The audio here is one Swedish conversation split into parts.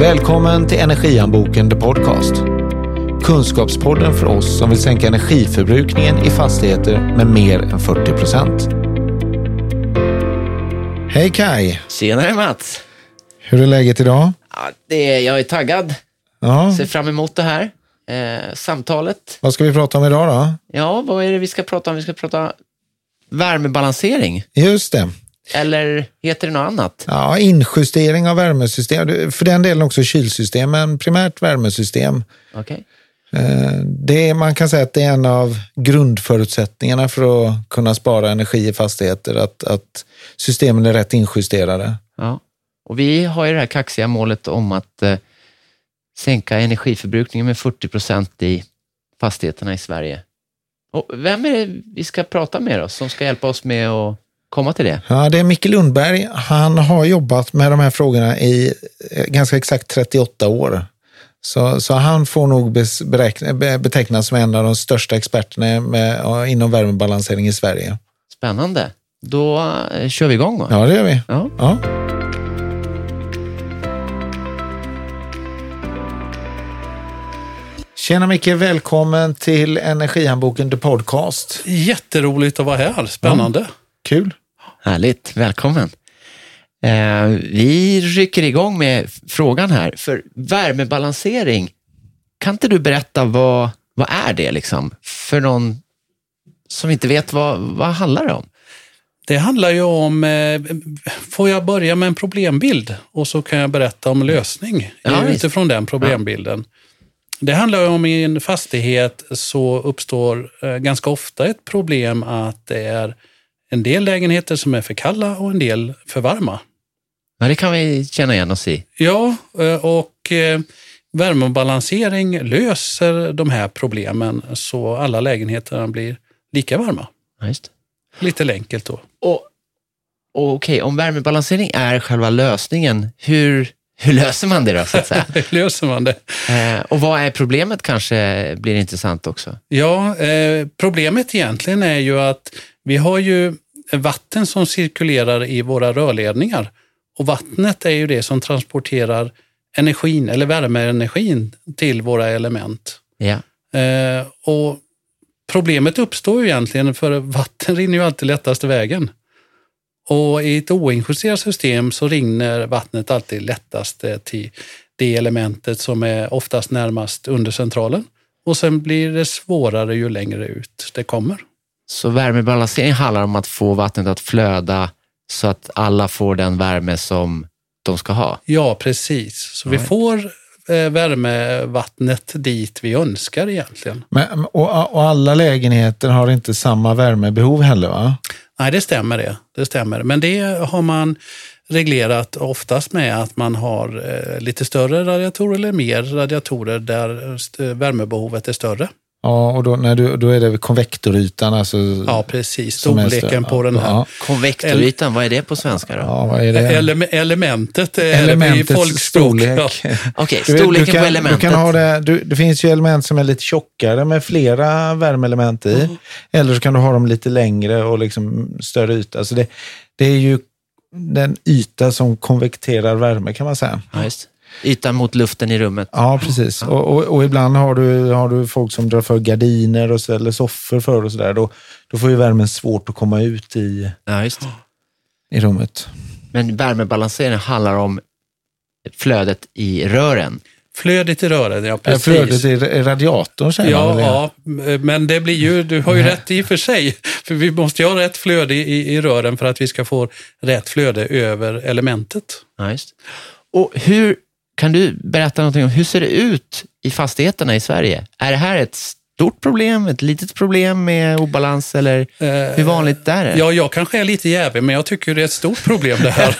Välkommen till Energianboken The Podcast. Kunskapspodden för oss som vill sänka energiförbrukningen i fastigheter med mer än 40 procent. Hej Kai! Tjenare Mats! Hur är läget idag? Ja, det är, jag är taggad, Ja, ser fram emot det här eh, samtalet. vad ska vi prata om idag då? Ja, vad är det vi ska prata om? Vi ska prata värmebalansering, Just det. Eller heter det något annat? Ja, injustering av värmesystem. För den delen också kylsystem, men primärt värmesystem. Okej. Eh, Det är, man kan säga att det är en av grundförutsättningarna för att kunna spara energi i fastigheter, att, att systemen är rätt injusterade. Ja. Och vi har ju det här kaxiga målet om att eh, sänka energiförbrukningen med 40 procent i fastigheterna i Sverige. Och vem är det vi ska prata med då, som ska hjälpa oss med att komma till det? Ja, det är Micke Lundberg. Han har jobbat med de här frågorna i eh, ganska exakt 38 år. Så, så han får nog betecknas som en av de största experterna med, ja, inom värmebalansering i Sverige. Spännande. Då eh, kör vi igång. Va? Ja, det gör vi. Ja. Ja. Tjena Micke, välkommen till Energihandboken The Podcast. Jätteroligt att vara här. Spännande. Kul. Härligt, välkommen. Eh, vi rycker igång med frågan här. För värmebalansering, kan inte du berätta vad, vad är det liksom? För någon som inte vet vad, vad handlar det om? Det handlar ju om, eh, får jag börja med en problembild och så kan jag berätta om lösning Ja, visst. utifrån den problembilden. Det handlar ju om i en fastighet så uppstår eh, ganska ofta ett problem att det är en del lägenheter som är för kalla och en del för varma. Ja, det kan vi känna igen oss i. Ja, eh, och eh, värmebalansering löser de här problemen så alla lägenheterna blir lika varma. Ja, just. Lite enkelt då. Och, och okej, om värmebalansering är själva lösningen, hur, hur löser man det då, så att säga? Löser man det? eh, och vad är problemet kanske blir intressant också. Ja, eh, problemet egentligen är ju att vi har ju vatten som cirkulerar i våra rörledningar. Och vattnet är ju det som transporterar energin, eller värmeenergin, till våra element. Ja, Eh, och problemet uppstår ju egentligen för vatten rinner ju alltid lättaste vägen. Och i ett oinjusterat system så rinner vattnet alltid lättast till det elementet som är oftast närmast undercentralen. Och sen blir det svårare ju längre ut det kommer. Så värmebalansering handlar om att få vattnet att flöda så att alla får den värme som de ska ha. Ja, precis. Så vi Ja. får eh, värmevattnet dit vi önskar egentligen. Men, och, och alla lägenheter har inte samma värmebehov heller va? Nej, det stämmer det. det stämmer. Men det har man reglerat oftast med att man har eh, lite större radiatorer eller mer radiatorer där st- värmebehovet är större. Ja, och då, när du, då är det konvektorytan, alltså... Ja, precis. Storleken på den här. Ja, Konvektorytan, vad är det på svenska då? ja vad är det? Ele- elementet är det i Elementets folkspråk. storlek. Ja. Okej, Du- storleken du kan, på elementet. Du kan ha det, du, det finns ju element som är lite tjockare med flera värmeelement i. Mm. Eller så kan du ha dem lite längre och liksom större yta. Så det, det är ju den yta som konvekterar värme kan man säga. Ja, just. Ytan mot luften i rummet. Ja, precis. Och, och, och ibland har du, har du folk som drar för gardiner och ställer soffor för och sådär. Då, då får ju värmen svårt att komma ut i, Ja, just. i rummet. Men värmebalansering handlar om flödet i rören. Flödet i rören, ja Ja, precis. Flödet i radiatorn säger man väl? Ja, ja, men det blir ju, du har ju rätt i och för sig. För vi måste ju ha rätt flöde i, i rören för att vi ska få rätt flöde över elementet. Ja, just. Och hur, kan du berätta någonting om hur ser det ut i fastigheterna i Sverige? Är det här ett stort problem, ett litet problem med obalans eller hur vanligt är det? Ja, jag kanske är lite jävig, men jag tycker det är ett stort problem det här.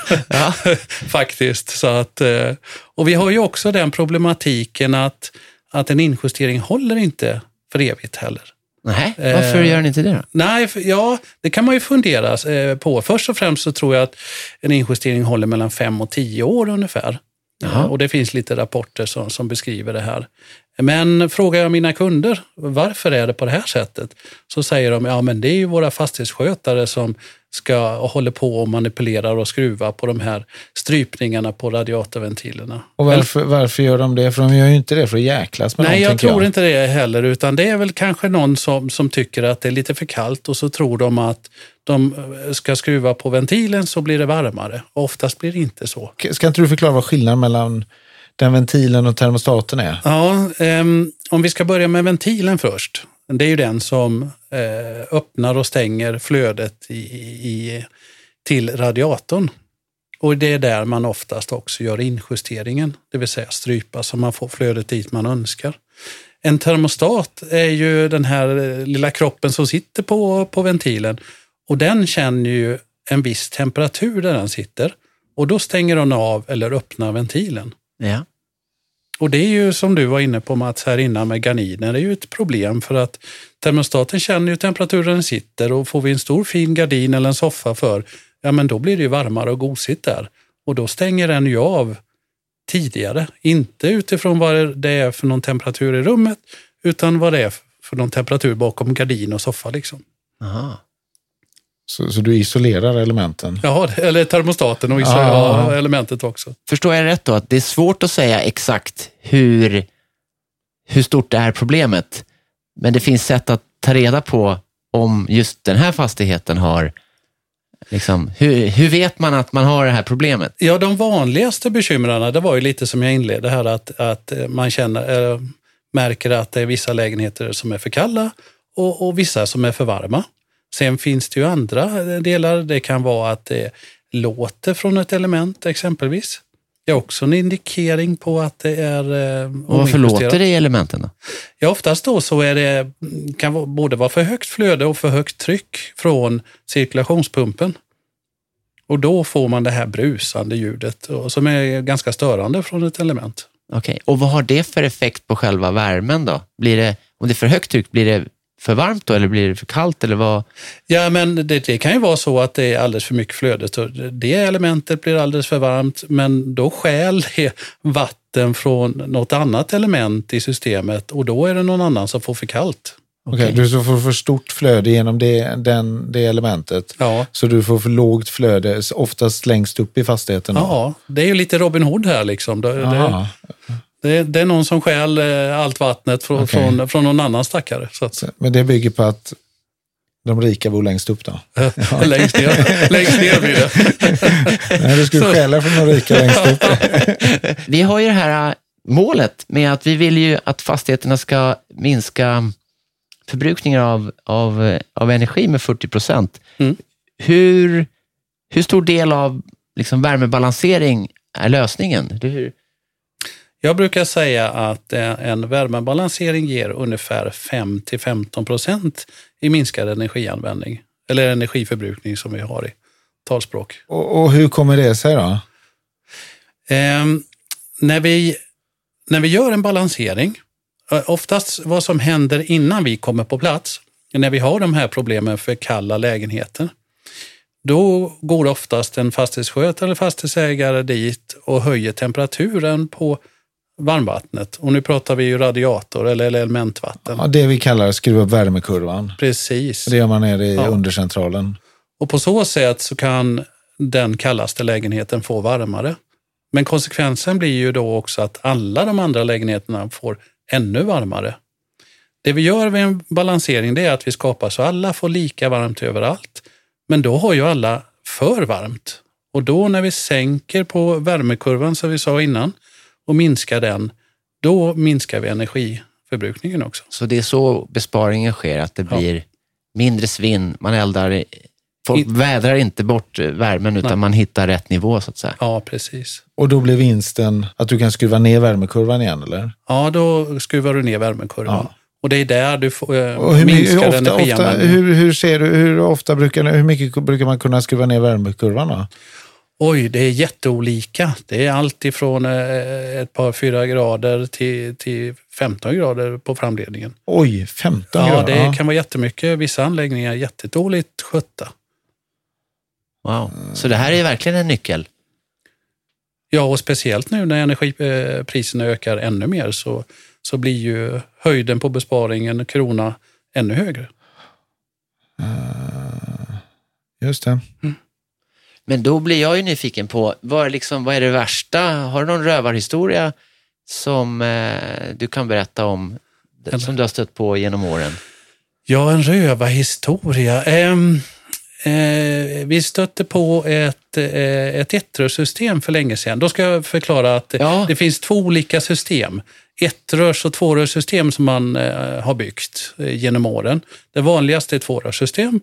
Faktiskt. Så att, eh, och vi har ju också den problematiken att, att en injustering håller inte för evigt heller. Nej, varför Eh, gör ni inte det då? Nej, ja, det kan man ju fundera eh, på. Först och främst så tror jag att en injustering håller mellan fem och tio år ungefär. Aha. Eh, och det finns lite rapporter som, som beskriver det här. Men frågar jag mina kunder varför är det på det här sättet så säger de ja men det är ju våra fastighetsskötare som ska och håller på och manipulerar och skruvar på de här strypningarna på radiatorventilerna. Och varför, varför gör de det? För de gör ju inte det för att jäklas med Nej, någon, jag tror inte det heller, utan det är väl kanske någon som, som tycker att det är lite för kallt och så tror de att de ska skruva på ventilen så blir det varmare. Oftast blir det inte så. Ska inte du förklara vad skillnaden mellan den ventilen och termostaten är? Ja, um, om vi ska börja med ventilen först. Det är ju den som uh, öppnar och stänger flödet i, i, till radiatorn. Och det är där man oftast också gör injusteringen, det vill säga strypa så man får flödet dit man önskar. En termostat är ju den här eh, lilla kroppen som sitter på, på ventilen och den känner ju en viss temperatur där den sitter och då stänger den av eller öppnar ventilen. Ja. Och det är ju som du var inne på Mats här innan med gardiner, det är ju ett problem för att termostaten känner ju temperaturen den sitter och får vi en stor fin gardin eller en soffa för, ja men då blir det ju varmare och gosigt där. Och då stänger den ju av tidigare, inte utifrån vad det är för någon temperatur i rummet, utan vad det är för någon temperatur bakom gardin och soffa. Liksom. Aha. Så, så du isolerar elementen? Ja, eller termostaten och Ja. ja. elementet också. Förstår jag rätt då att det är svårt att säga exakt hur, hur stort det är problemet, men det finns sätt att ta reda på om just den här fastigheten har, liksom, hur, hur vet man att man har det här problemet? Ja, de vanligaste bekymren, det var ju lite som jag inledde här, att, att man känner, äh, märker att det är vissa lägenheter som är för kalla och, och vissa som är för varma. Sen finns det ju andra delar. Det kan vara att det låter från ett element exempelvis. Det är också en indikering på att det är eh, Och varför låter det i elementen då? Ja, oftast då så är det, kan både vara för högt flöde och för högt tryck från cirkulationspumpen. Och då får man det här brusande ljudet som är ganska störande från ett element. Okej, och vad har det för effekt på själva värmen då? Blir det, om det är för högt tryck, blir det för varmt då eller blir det för kallt? Eller vad? Ja, men det, det kan ju vara så att det är alldeles för mycket flöde. Så Det elementet blir alldeles för varmt, men då stjäl det vatten från något annat element i systemet och då är det någon annan som får för kallt. Okej, du så får för stort flöde genom det, den, det elementet. Ja. Så du får för lågt flöde, oftast längst upp i fastigheten. då. Ja, det är ju lite Robin Hood här liksom. Det, det, Det, det är någon som stjäl eh, allt vattnet från, Okej. från, från någon annan stackare. Så att, Men det bygger på att de rika bor längst upp då? längst, ner, längst ner blir det. Nej, du skulle stjäla från de rika längst upp. Vi har ju det här äh, målet med att vi vill ju att fastigheterna ska minska förbrukningen av, av, äh, av energi med 40 procent. Mm. Hur, hur stor del av liksom, värmebalansering är lösningen? Hur, Jag brukar säga att eh, en värmebalansering ger ungefär 5-15 procent i minskad energianvändning. Eller energiförbrukning som vi har i talspråk. Och, och hur kommer det sig då? Ehm, när, vi, när vi gör en balansering, eh, oftast vad som händer innan vi kommer på plats, när vi har de här problemen för kalla lägenheter, då går oftast en fastighetsskötare eller fastighetsägare dit och höjer temperaturen på varmvattnet. Och nu pratar vi ju radiator eller elementvatten. Ja, det vi kallar skruva upp värmekurvan. Precis. Det gör man nere i Ja. undercentralen. Och på så sätt så kan den kallaste lägenheten få varmare. Men konsekvensen blir ju då också att alla de andra lägenheterna får ännu varmare. Det vi gör vid en balansering det är att vi skapar så alla får lika varmt överallt. Men då har ju alla för varmt. Och då när vi sänker på värmekurvan som vi sa innan och minskar den, då minskar vi energiförbrukningen också. så det är så besparingen sker, att det Ja. blir mindre svinn, man eldar, i- folk In- vädrar inte bort eh, värmen utan Nej. man hittar rätt nivå så att säga. Ja, precis. Och då blir vinsten att du kan skruva ner värmekurvan igen, eller? Ja, då skruvar du ner värmekurvan. Ja. Och det är där du får eh, hur, my- hur, minskar ofta, ofta, energianvändningen. hur, hur, ser du, hur, ofta brukar, hur mycket brukar man kunna skruva ner värmekurvan? Då? Oj, det är jätteolika. Det är allt ifrån eh, ett par, fyra grader till, till 15 grader på framledningen. Oj, 15 Ja, grader. det kan vara jättemycket. Vissa anläggningar är jättedåligt skötta. Wow. Så det här är verkligen en nyckel. Ja, och speciellt nu när energipriserna ökar ännu mer så, så blir ju höjden på besparingen krona ännu högre. Uh, just det. Mm. Men då blir jag ju nyfiken på, vad, liksom, vad är det värsta? Har du någon rövarhistoria som eh, du kan berätta om, Eller? som du har stött på genom åren? Ja, en rövarhistoria. Eh, eh, vi stötte på ett, eh, ett ettrörssystem för länge sedan. Då ska jag förklara att ja. det finns två olika system. Ettrörs och tvårörssystem som man eh, har byggt eh, genom åren. Det vanligaste är tvårörssystem.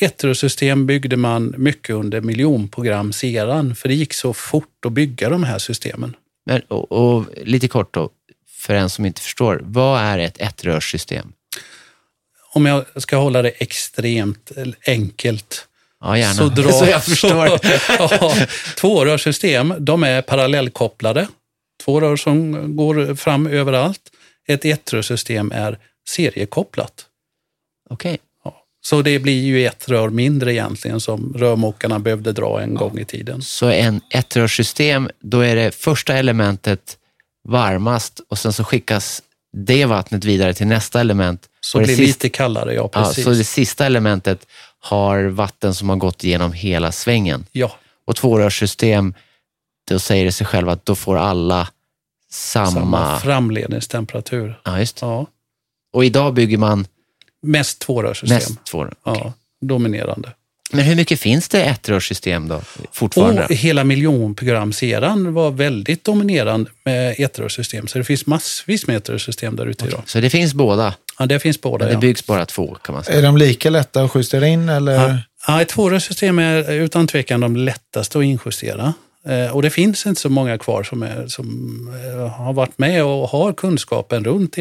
Ettrörssystem byggde man mycket under miljonprogramseran, för det gick så fort att bygga de här systemen. Men, och, och lite kort då, för en som inte förstår, vad är ett ettrörssystem? Om jag ska hålla det extremt enkelt. Ja, gärna. Så, dra, så jag förstår. Så, ja, tvårörssystem, de är parallellkopplade. Två rör som går fram överallt. Ett ettrörssystem är seriekopplat. Okej. Okay. Så det blir ju ett rör mindre egentligen som rörmokarna behövde dra en ja. gång i tiden. Så en ettrörssystem, då är det första elementet varmast och sen så skickas det vattnet vidare till nästa element. Så det blir sista, lite kallare, ja precis. Ja, så det sista elementet har vatten som har gått igenom hela svängen. Ja. Och tvårörssystem, då säger det sig själv att då får alla samma... Samma framledningstemperatur. Ja, just ja. Och idag bygger man Mest tvårörssystem. Mest tvårör, okay. ja, dominerande. Men hur mycket finns det ettrörssystem då fortfarande? Och hela miljonprogramseran var väldigt dominerande med ettrörssystem. Så det finns massvis med ettrörssystem där ute idag. Så det finns båda? Ja, det finns båda. Men det ja. byggs bara två kan man säga. Är de lika lätta att justera in? Eller? Ja, ja ett tvårörssystem är utan tvekan de lättaste att injustera. Eh, och det finns inte så många kvar som, är, som eh, har varit med och har kunskapen runt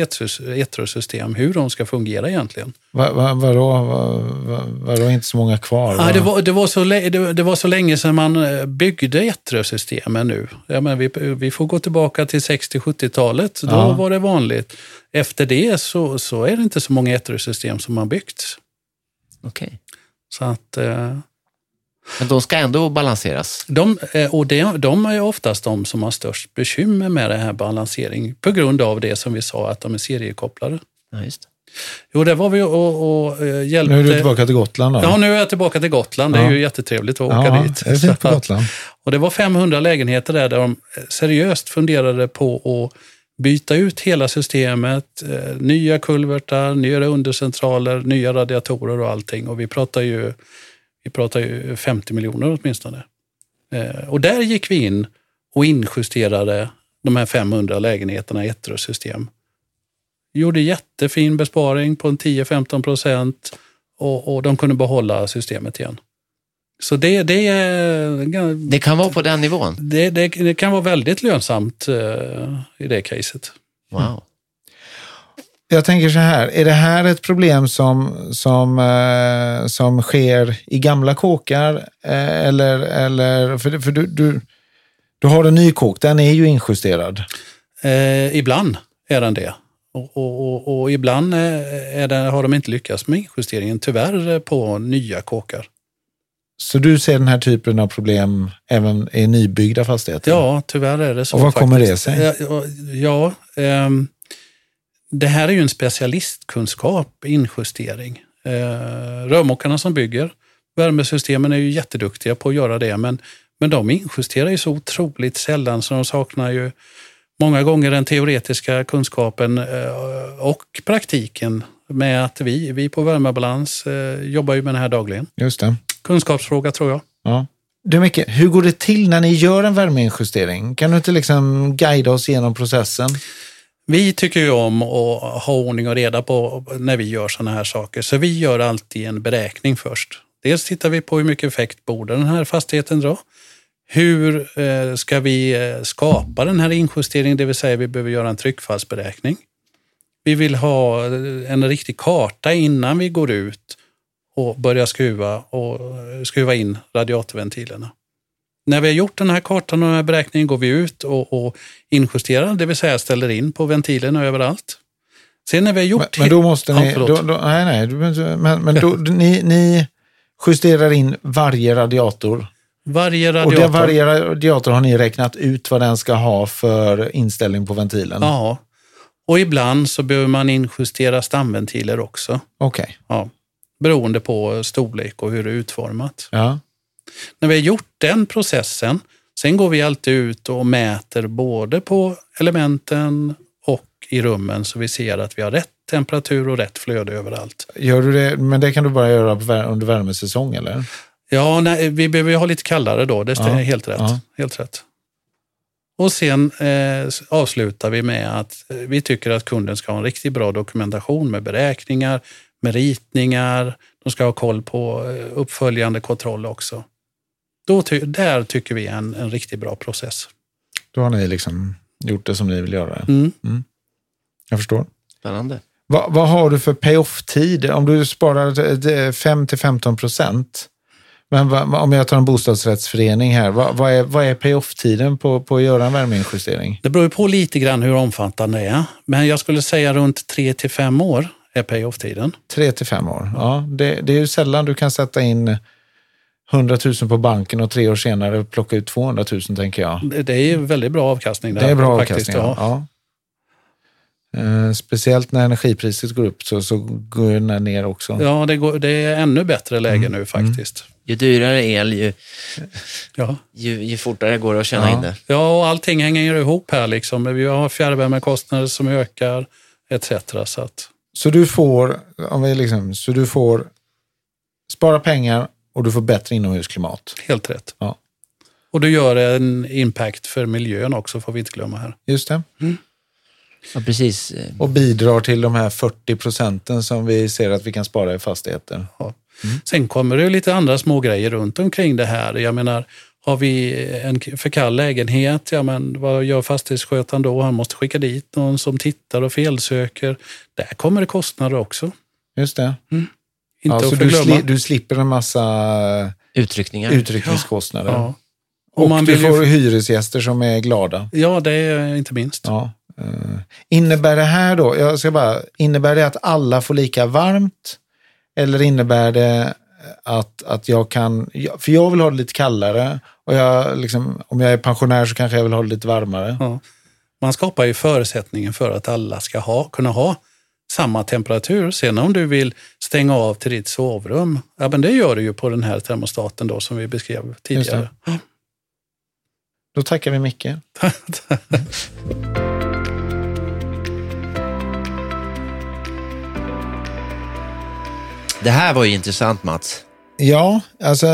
etrosystem, hur de ska fungera egentligen. Va, va, vadå, va, vadå inte så många kvar? Ja, det, var, det, var så, det, det, var så länge sedan man eh, byggde etrosystemen nu. Ja, men vi, vi får gå tillbaka till 60-70-talet, då ja. var det vanligt. Efter det så, så är det inte så många etrosystem som har byggts. Okej. Okay. Så att... Men de ska ändå balanseras? De, eh, och det, de är oftast de som har störst bekymmer med det här balansering på grund av det som vi sa, att de är seriekopplade. Ja, just det. Jo, där var vi och, och eh, hjälpte... Nu är du tillbaka till Gotland då? Ja, nu är jag tillbaka till Gotland. Det är ja. ju jättetrevligt att åka ja, dit. Det är fint på Gotland. Och det var 500 lägenheter där, där de seriöst funderade på att byta ut hela systemet, eh, nya kulvertar, nya undercentraler, nya radiatorer och allting. Och vi pratar ju vi pratar ju 50 miljoner åtminstone. Eh, och där gick vi in och injusterade de här 500 lägenheterna i ett. Gjorde jättefin besparing på en 10-15 procent och, och de kunde behålla systemet igen. Så det, det, det kan vara på den nivån? Det, det, det kan vara väldigt lönsamt uh, i det caset. Wow. Jag tänker så här, är det här ett problem som, som, eh, som sker i gamla kåkar? Eh, eller, eller, för för du, du, du har en ny kåk, den är ju injusterad. Eh, ibland är den det. Och, och, och, och ibland är det, har de inte lyckats med injusteringen, tyvärr, på nya kåkar. Så du ser den här typen av problem även i nybyggda fastigheter? Ja, tyvärr är det så. Och vad kommer det sig? Ja, ja um, det här är ju en specialistkunskap, injustering. Eh, rörmokarna som bygger värmesystemen är ju jätteduktiga på att göra det, men, men de injusterar ju så otroligt sällan så de saknar ju många gånger den teoretiska kunskapen eh, och praktiken med att vi, vi på Värmebalans eh, jobbar ju med det här dagligen. Just det. Kunskapsfråga tror jag. Ja. Du Micke, hur går det till när ni gör en värmeinjustering? Kan du inte liksom guida oss genom processen? Vi tycker ju om att ha ordning och reda på när vi gör sådana här saker, så vi gör alltid en beräkning först. Dels tittar vi på hur mycket effekt borde den här fastigheten dra? Hur eh, ska vi eh, skapa den här injusteringen, det vill säga vi behöver göra en tryckfallsberäkning. Vi vill ha eh, en riktig karta innan vi går ut och börjar skruva och skruva in radiatorventilerna. När vi har gjort den här kartan och den här beräkningen går vi ut och, och injusterar, det vill säga ställer in på ventilerna överallt. Sen när vi har gjort... Men, men då måste ni... Ja, då, då, nej, nej, men, men då, ni, ni justerar in varje radiator? Varje radiator. Och varje radiator har ni räknat ut vad den ska ha för inställning på ventilen? Ja. Och ibland så behöver man injustera stamventiler också. Okej. Ja, beroende på storlek och hur det är utformat. Ja. När vi har gjort den processen, sen går vi alltid ut och mäter både på elementen och i rummen så vi ser att vi har rätt temperatur och rätt flöde överallt. Gör du det, men det kan du bara göra under värmesäsong eller? Ja, nej, vi behöver ha lite kallare då, det är Ja, helt rätt. ja. Helt rätt. Och sen eh, avslutar vi med att eh, vi tycker att kunden ska ha en riktigt bra dokumentation med beräkningar, med ritningar, de ska ha koll på eh, uppföljande kontroll också. Då ty där tycker vi är en, en riktigt bra process. Då har ni liksom gjort det som ni vill göra. Mm. Jag förstår. Spännande. Vad, vad har du för pay-off-tid? Om du sparar 5 till 15 procent, men vad, om jag tar en bostadsrättsförening här, vad, vad är, vad är pay-off-tiden på, på att göra en värmeinjustering? Det beror på lite grann hur omfattande det är, men jag skulle säga runt 3 till 5 år är pay-off-tiden. 3 till 5 år. Ja, det, det är ju sällan du kan sätta in 100 000 på banken och tre år senare plocka ut 200 000 tänker jag. Det det är ju väldigt bra avkastning. Det är bra faktiskt, avkastning. Ja. Ja. Eh, speciellt när energipriset går upp så, så går den ner också. Ja, det, går, det är ännu bättre läge nu faktiskt. Ju dyrare el, ju, Ja. ju, ju fortare går det att tjäna Ja. in det. ja, och allting hänger ihop här. Liksom. Vi har fjärrvärmekostnader som ökar etc. Så att, Så du får, om vi liksom, så du får spara pengar och du får bättre inomhusklimat. helt rätt. Ja. Och du gör en impact för miljön också, får vi inte glömma här. Just det. Ja, precis. Och bidrar till de här 40 procenten som vi ser att vi kan spara i fastigheter. Ja. Sen kommer det lite andra små grejer runt omkring det här. Jag menar, har vi en för kall lägenhet, ja men vad gör fastighetsskötaren då? Han måste skicka dit någon som tittar och felsöker. Där kommer det kostnader också. Just det. Inte Ja, så att du, sli, du slipper en massa Utryckningar. utryckningskostnader. ja. Och Och man du vill ju- får hyresgäster som är glada. ja, det är inte minst. Ja. eh, innebär det här då, jag ska bara, innebär det att alla får lika varmt? Eller innebär det att, att jag kan, för jag vill ha det lite kallare och jag, liksom, om jag är pensionär så kanske jag vill ha det lite varmare. Ja. Man skapar ju förutsättningen för att alla ska ha, kunna ha samma temperatur. Sen om du vill stänga av till ditt sovrum, ja men det gör du ju på den här termostaten då som vi beskrev tidigare. Då tackar vi Micke. Det här var ju intressant Mats. Ja, alltså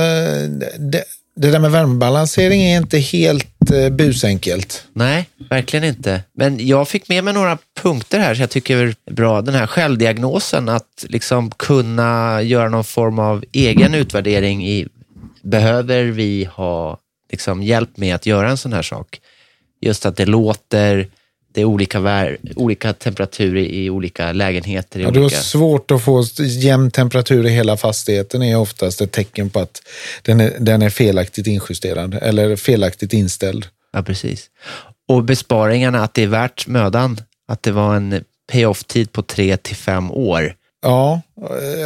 det, det där med värmebalansering är inte helt eh, busenkelt. Nej, verkligen inte. Men jag fick med mig några punkter här som jag tycker är bra. Den här självdiagnosen, att liksom kunna göra någon form av egen utvärdering i, behöver vi ha liksom hjälp med att göra en sån här sak? Just att det låter, det är olika, vär, olika temperaturer i olika lägenheter. I Ja, du har olika... svårt att få jämn temperatur i hela fastigheten är oftast ett tecken på att den är, den är felaktigt injusterad eller felaktigt inställd. Ja, precis. Och besparingarna, att det är värt mödan. Att det var en pay-off-tid på tre till fem år. Ja,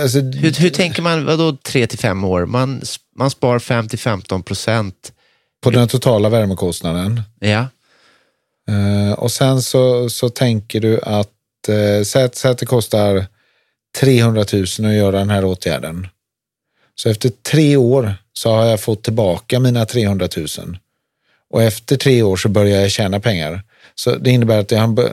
alltså, Hur, hur tänker man, vadå tre till fem år? Man, man spar 5 till 15 procent. på den totala värmekostnaden. Ja, Eh, och sen så, så tänker du att, eh, säg, att, säg att det kostar 300 000 att göra den här åtgärden. Så efter tre år så har jag fått tillbaka mina 300 000. Och efter tre år så börjar jag tjäna pengar. Så det innebär att jag,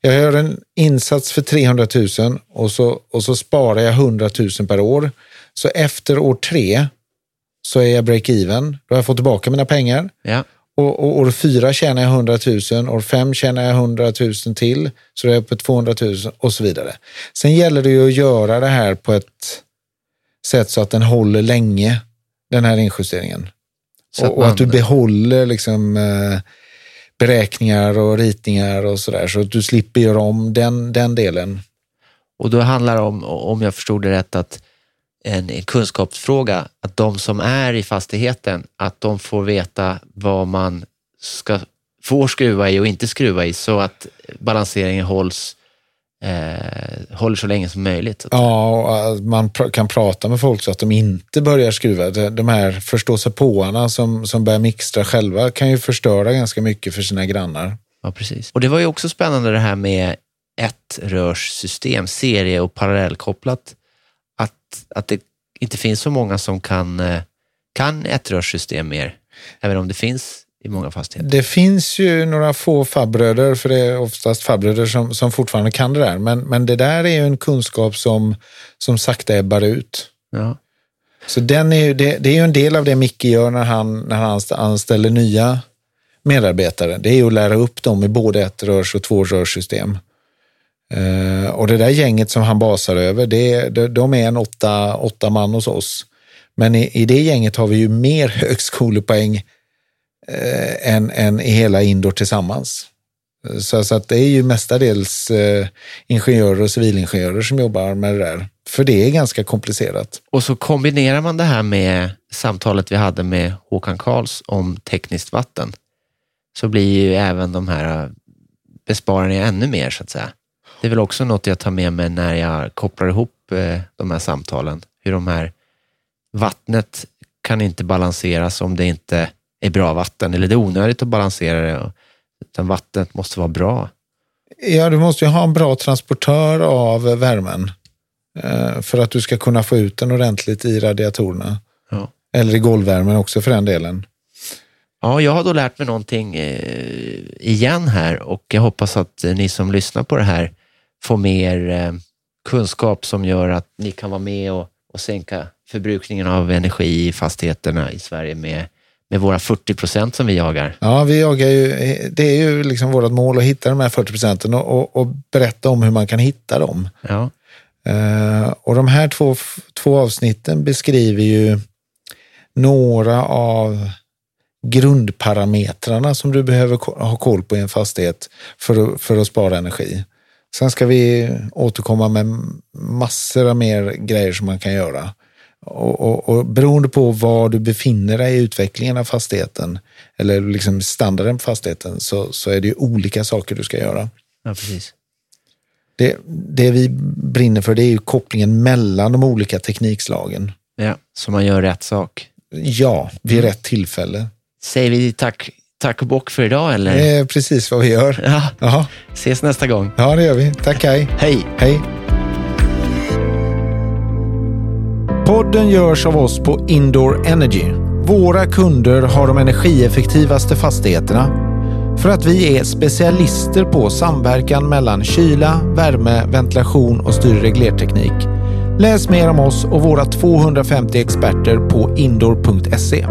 jag gör en insats för 300 000 och så, och så sparar jag 100 000 per år. Så efter år tre så är jag break-even. Då har jag fått tillbaka mina pengar. ja. Och, och år fyra tjänar jag 100 000, år fem tjänar jag 100 000 till, så då är jag på 200 000 och så vidare. Sen gäller det ju att göra det här på ett sätt så att den håller länge, den här injusteringen. Och, och att du behåller liksom, eh, beräkningar och ritningar och sådär, så att du slipper göra om den, den delen. Och då handlar det om, om jag förstod det rätt, att en, en kunskapsfråga, att de som är i fastigheten, att de får veta vad man ska, får skruva i och inte skruva i, så att balanseringen hålls, eh, håller så länge som möjligt. Ja, och att man pr- kan prata med folk så att de inte börjar skruva. De- De här förståsigpåarna som, som börjar mixtra själva kan ju förstöra ganska mycket för sina grannar. Ja, precis. Och det var ju också spännande det här med ett rörssystem, serie och parallellkopplat, att, det inte finns så många som kan, eh, kan ett rörssystem mer, även om det finns i många fastigheter. Det finns ju några få farbröder, för det är oftast farbröder som, som fortfarande kan det där. Men, men det där är ju en kunskap som, som sakta ebbar ut. Ja. Så den är ju, det, det är ju en del av det Micke gör när han, när han anställer nya medarbetare. Det är ju att lära upp dem i både ett rörs och två Eh, och det där gänget som han basar över, det, de är en åtta, åtta man hos oss. Men i, i det gänget har vi ju mer högskolepoäng eh, än, än i hela Indor tillsammans. Så, så att det är ju mestadels eh, ingenjörer och civilingenjörer som jobbar med det där. För det är ganska komplicerat. Och så kombinerar man det här med samtalet vi hade med Håkan Karls om tekniskt vatten. Så blir ju även de här eh, besparingarna ännu mer så att säga. Det är väl också något jag tar med mig när jag kopplar ihop eh, de här samtalen. Hur de här vattnet kan inte balanseras om det inte är bra vatten eller det är onödigt att balansera det. Utan vattnet måste vara bra. Ja, du måste ju ha en bra transportör av värmen eh, för att du ska kunna få ut den ordentligt i radiatorerna. Ja. Eller i golvvärmen också för den delen. Ja, jag har då lärt mig någonting eh, igen här och jag hoppas att ni som lyssnar på det här få mer eh, kunskap som gör att ni kan vara med och, och sänka förbrukningen av energi i fastigheterna i Sverige med, med våra 40 procent som vi jagar. Ja, vi jagar ju, det är ju liksom vårt mål att hitta de här 40 procenten och, och, och, berätta om hur man kan hitta dem. Ja. Uh, och de här två, två avsnitten beskriver ju några av grundparametrarna som du behöver ha koll på i en fastighet för för att spara energi. Sen ska vi återkomma med massor av mer grejer som man kan göra. Och, och, och beroende på var du befinner dig i utvecklingen av fastigheten eller liksom standarden på fastigheten så, så är det ju olika saker du ska göra. Ja, precis. Det, det vi brinner för det är ju kopplingen mellan de olika teknikslagen. Ja, så man gör rätt sak. Ja, vid mm. rätt tillfälle. Säger vi tack tack och bock för idag eller? Det är precis vad vi gör. Ja. Aha. Ses nästa gång. Ja, det gör vi. Tack, hej. Hej. Hej. Podden görs av oss på Indoor Energy. Våra kunder har de energieffektivaste fastigheterna för att vi är specialister på samverkan mellan kyla, värme, ventilation och styrreglerteknik. Läs mer om oss och våra 250 experter på indoor.se.